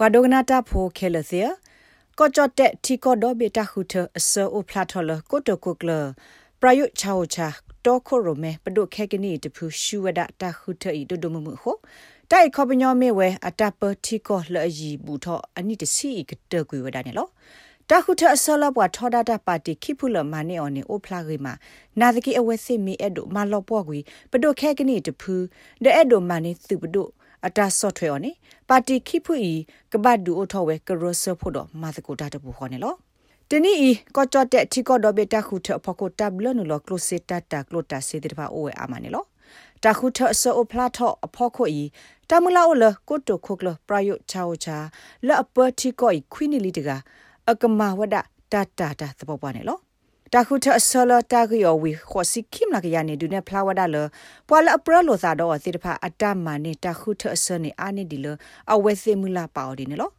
ကွာဒိုဂနာတာဖိုခဲလသေကောချတဲ့တီကောဒိုဘေတာခုထအစောဖလာထော်လကိုတိုကိုကလပရယုချာဝချာတောခိုရိုမဲပဒုခဲကနီတဖူရှူဝဒတာခုထဤဒိုဒိုမမှုဟိုတိုက်ခေါပညောမေဝဲအတပတီကောလအီဘူးထောအနိတစီကတကွေဝဒနေလောတခုထအစလဘွားထောဒတာပါတီခိဖုလမနေအော်နေအိုဖလာဂီမာနာဒကီအဝဲစိမီအဲ့ဒိုမာလောပွားကွေပဒုခဲကနီတဖူဒဲအဲ့ဒိုမာနေသူပဒု အတာဆော့ထွဲော်နေပါတီခိဖူဤကဘတ်ဒူအိုထောဝဲကရောဆဖို့တော့မာသကိုတာတပူခေါ်နေလောတနီဤကောချတဲ့တီကောဒဘတာခုထဖကိုတဘလနလောကလိုစစ်တတာကလိုတာစေတဲ့ပါအိုဝဲအာမနေလောတခုထဆောအဖလာထောအဖို့ခွဤတမလာအိုလကိုတိုခုကလပရယုချာဝချာလအပတီကိုခွီနီလီတကအကမဝဒတာတာတာသဘောပါနေလော တာခုထအစလတာကယောဝီခောစီခိမလာကရနေဒုနေဖလာဝဒါလပွာလအပရလိုသာတော့စေတဖာအတမနေတာခုထအစနေအာနေဒီလအဝဲစေမူလာပါအော်ဒီနေလော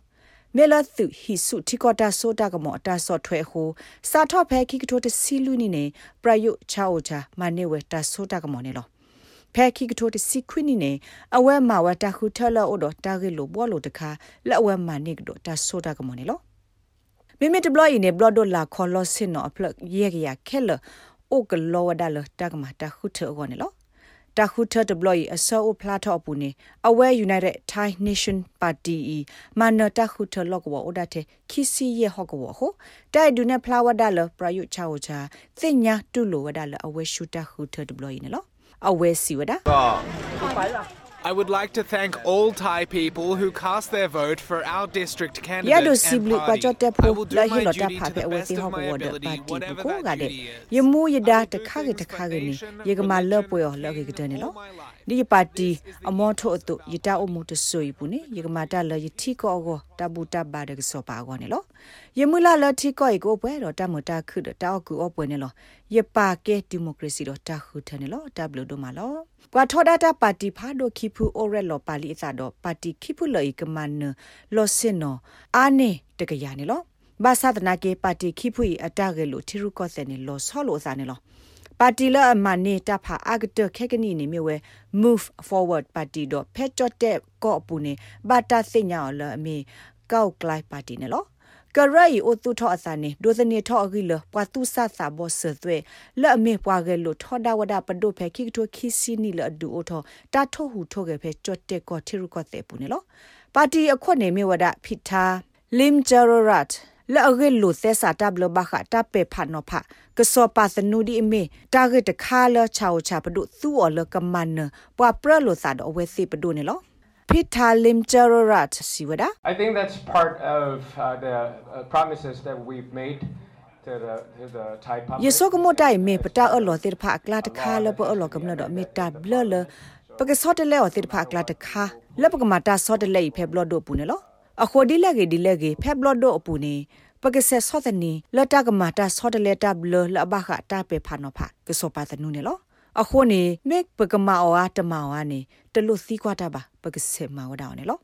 မေလသုဟိစုတိကောတာဆိုတာကမောတာဆော့ထွဲဟိုစာထော့ဖဲခိကထိုတစီလူနီနေပရယုချာအိုချာမနေဝဲတာဆိုတာကမောနေလောဖဲခိကထိုတစီခွိနီနေအဝဲမှာဝတာခုထလောအိုတော့တာဂေလိုဘောလိုတခါလက်အဝဲမှာနေကတော့တာဆိုတာကမောနေလော မိမိတဘလအင်းနေဘလဒိုလာခေါ်လို့စင်နော်အပလက်ရေကရခဲလအိုကလောဝဒါလတကမတခုထောကောနေလောတခုထတဘလအဆောဖလာတော့ပူနေအဝဲ United Thai Nation Party မနတခုထလောကဝအိုဒတဲ့ခီစီရဟောကဝဟိုတိုက်ဒုနေဖလာဝဒါလပရယုချာဝချာသင်ညာတူလိုဝဒါလအဝဲရှူတခုထ တဘလနေလောအဝဲစီဝဒါ I would like to thank all Thai people who cast their vote for our district candidate ya do and sibli kwa party. jote I po will do la my hi lo ta duty pha to pe the awe best ti of ho my ko da ability, party whatever ko that ga de duty is. ye mu ye da I will ta do kha ge things ta for kha the ge ni nation ye ga ma and lo for po yo the lo ge nation de ni lo all my life. di party amo tho to ye ta o mu to so yi pu ni ye ga ma ta lo ye thi ko go ta bu ta ba de so pa go ni lo ye mu la lo thi ko yi ko pwe do ta mo ta khu do ta o ku o pwe ni lo ye pa ke democracy do ta khu the ni lo ta blo do ma lo ကွာထောဒတာပါတီဖာဒိုခိဖူအိုရက်လောပါလီအစတော့ပါတီခိဖူလောဤကမန်လောစင်နောအာနေတကရနေလောဘာသာဒနာကေပါတီခိဖူဤအတကလို့ထီရုကော့စနေလောဆောလောစာနေလောပါတီလအမနေတဖာအဂတခက်ကနီနေမြဝဲ move forward ပါတီတော့ဖက်တော့တဲ့ကော့ပူနေဘာတာစညာလအမီကောက်ကလိုက်ပါတီနေလော ကရိုင်အိုတူထောအစနေဒိုစနေထောအဂီလပွာတူဆာဆာဘောဆသွဲလဲ့အမေပွာကဲလို့ထောဒါဝဒပဒိုဖဲခိကတိုခီစီနီလအဒူအိုထောတာထောဟူထောကဲဖဲချတ်တဲ့ကောထီရုကော့တဲ့ပူနေလောပါတီအခွတ်နေမြဝဒဖိတာလင်ဂျာရရတ်လာအဂေလူသဲစာတဘလဘခတာပေဖာနောဖာကစောပါစနူဒီအမေတာဂက်တခါလချောချပဒုသူော်လကမန်ပွာပရလိုစာဒအဝဲစီပဒုနေလော ဖိတာလင်ဂျာရရတ်စီဝဒ I think that's part of uh, the uh, promises that we've made to the, to the Thai public. ယေဆုကမိုတိုင်မေပတာအလောတိဖာကလာတခါလပအလောကမနဒမေတာဘလလပကစောတလဲအတိဖာကလာတခါလပကမတာစောတလဲဖေဘလဒိုပူနေလောအခုဒီလက်ကေဒီလက်ကေဖေဘလဒိုအပူနေပက ဆက်စောတနီလတကမတာစောတလဲတဘလလဘခတာပေဖာနောဖာကစောပါတနုနေလောအခုနေမေပကမအောအတမောဝါနေတလုစီကွာတာပါပကဆက်မဝဒါနေလော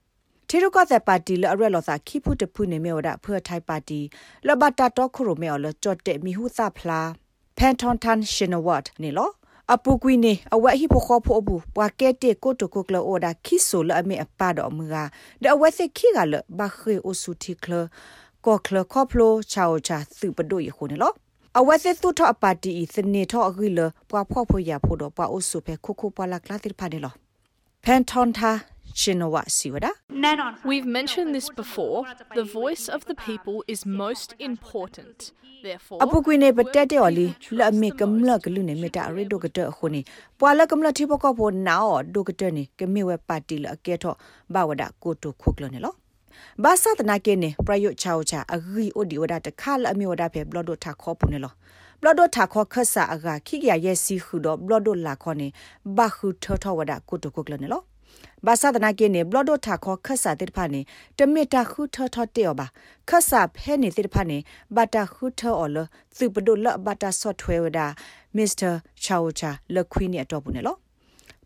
ထေရုကသက်ပါတီလအရက်လောသာခိဖုတဖုနေမေဝဒဖွထိုင်ပါတီလဘတာတော့ခရိုမေော်လကြော့တဲ့မီဟုသဖလာဖန်ထွန်တန်ရှင်နဝတ်နေလောအပူကွီနေအဝဲဟိဖိုခေါဖိုဘူးပွာကဲတေကိုတိုကိုကလောအိုဒါခိဆိုလအမေအပါတော်မူကဒအဝဲစခိကလဘခေအိုဆူတီကလကောကလခေါဖလိုချာအိုချာသူပဒိုရခုနေလော အဝဲစစ်သူထအပါတီစနေထအဂီလပွာဖော့ဖို့ရဖို့တော့ပွာအိုဆူဖဲခုခုပွာလာကလာတိဖာနေလောဖန်ထွန်တာရှင်နဝစီဝဒါ We've mentioned this before. The voice of the people is most important. Therefore, အပုကွေနေပတက်တဲ့ော်လီလက်မေကမလကလူနေမတာရီဒိုကတဲ့ခုနေပွာလကမလတိပကဖို့ နာအောဒိုကတဲ့နေကမေဝပါတီလအကဲတော့ဘဝဒကိုတိုခုကလနေလောဘာသာတနာကေနေပရယုချာဝချာအဂီအိုဒီဝဒတခါလအမေဝဒဖေဘလဒိုထာခေါပုနေလောဘလဒိုထာခေါခဆာအဂါခိကရရဲ့စီခုတော့ဘလဒိုလာခေါနေဘခုထောထောဝဒကိုတိုခုကလနေလောဘာသာတနာကေနေဘလဒိုထာခေါခဆာတိဖာနေတမီတာခုထထတဲ့ပါခဆာဖဲနေတိဖာနေဘာတာခုထောအော်လသူပဒိုလဘာတာဆော့ထွဲဝဒမစ္စတာချာဝချာလခွီနေအတော့ဘူးနေလော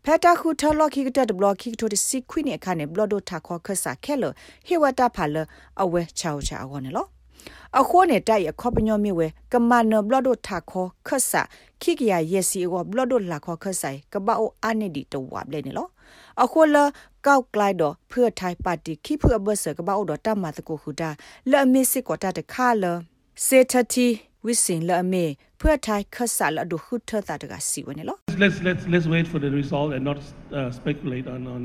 ဖက်တာခုထလော်ခိကတက်ဘလော့ခိကတိုဒီစီခွီနေအခါနေဘလော့ဒိုထာခေါခဆာခဲလဟေဝတာဖာလအဝဲချာဝချာအော်နေလောအခုနေတိုက်အခေါပညောမြဝဲကမန်နဘလော့ဒိုထာခေါခဆာခိကရယက်စီအောဘလော့ဒိုလာခေါခဆိုင်ကပအိုအာနေဒီတဝါဘလဲနေလောအခုလ ကောက်ကလိုက်တော့เพื่อไทยปาร์ตี้ขี้เพื่อเบอร์เสกบ้าอดตามาตะกูหูดาและอเมสิกว่าตาตะคาเลเซทที ဝစ်စင်လအမေဖွဲ့ထိုင်ခဆာလဒုခုထတာတကစီဝနေလော Let's let's let's wait for the result and not uh, speculate on on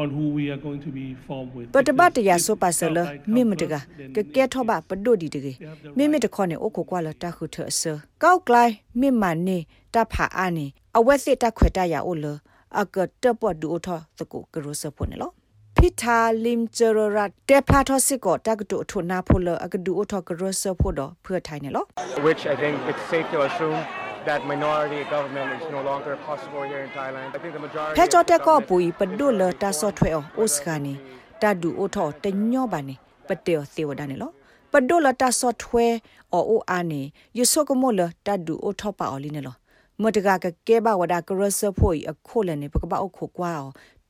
on who we are going to be formed with ပတပတ်တရဆိုပါဆလမိမတကကကဲထောပါပဒိုဒီတကမိမိတခေါနဲ့အုတ်ကိုကွာလတခုထဆကောက်ကလိုက်မိမနေတဖာအာနေအဝက်စစ်တခွတ်တရအိုလအကတပတ်ဒူအထသကိုကရဆဖွနေလော ဖိတာလင်ဂျရရတေဖာထောစစ်ကိုတကတူထုနာဖိုလအကဒူအထကရစဖို့တော့เพื่อထိုင်နေလော which I think it's safe to assume that minority government is no longer possible here in Thailand. I think the majority ဖဲချောတက်ကော of ပူပဒိုလတာဆော့ထွဲအိုစခာနီတဒူအိုထောတညောပါနေပတေသေဝဒနေလောပဒိုလတာဆော့ထွဲအိုအိုအာနေယဆုကမောလတဒူအိုထောပါအော်လီနေလောမတကကကဲဘဝဒကရဆဖို့အခုလည်းနေပကပအုတ်ခုကွာ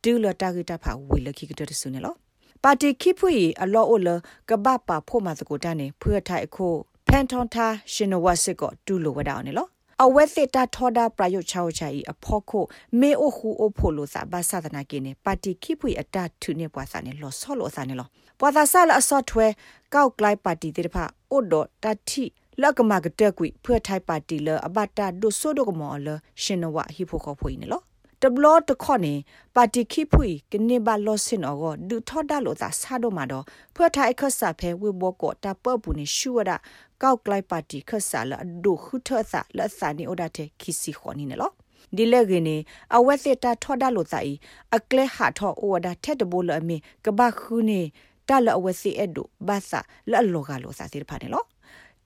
အောဒူလတာဂီတာဖာဝေလခိကတတဆုနေလောပါတီခိဖွေအလောအိုလကဘပါဖို့မစကိုတန်းနေဖွေထိုင်အခုဖန်ထွန်တာရှင်နဝစစ်ကိုဒူလိုဝဒအောင်နေလောအဝဲစစ်တာထောဒါပရယုတ်ချောချာဤအဖို့ခုမေအိုခူအိုဖိုလိုစာဘာသာဒနာကိနေပါတီခိပွေအတထုနေပွားစာနေလောဆောလောစာနေလောပွာသာဆာလအစော့ထွဲကောက်ကလိုက်ပါတီတေတဖအိုဒိုတတိလကမကတက်ကွိဖွေထိုင်ပါတီလအဘတာဒိုဆိုဒိုကမောလရှင်နဝဟီဖိုခေါဖွေနေလော တဘလတခေါနေပါတီခိဖွေကနေဘာလောစင်အောဒူထောဒါလိုသာဆာဒိုမာတော့ဖွေထိုင်ခဆာဖဲဝေဘောကောတာပပူနေရှူဝဒကောက်ကလိုက်ပါတီခဆာလဒိုခုထဆာလဆာနီအိုဒါတေခီစီခေါနီနေလောဒီလေကင်းနေအဝက်စစ်တာထောဒါလိုသာဤအကလဲဟာထောအိုဝဒါထက်တဘိုလအမီကဘခုနေတာလအဝက်စစ်အဒိုဘာသာလအလောကလိုသာစီဖာနေလော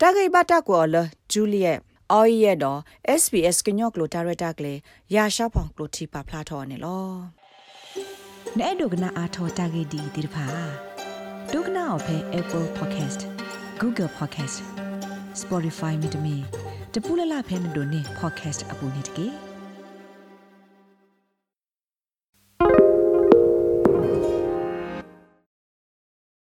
တဂိဘတာကောလဂျူလီယက် အော်ရဲ့တော့ SBS ကညော့ကလိုဒါရက်တာကလေးရာရှာဖောင်ကလိုတီပါဖလာထောနေလောနဲ့ဒုကနာအာထောတာဂေဒီဒီဖာဒုကနာအဖဲ Apple Podcast Google Podcast Spotify မြေတမီတပူလလဖဲနေတို့နေ podcast အပူနေတကေ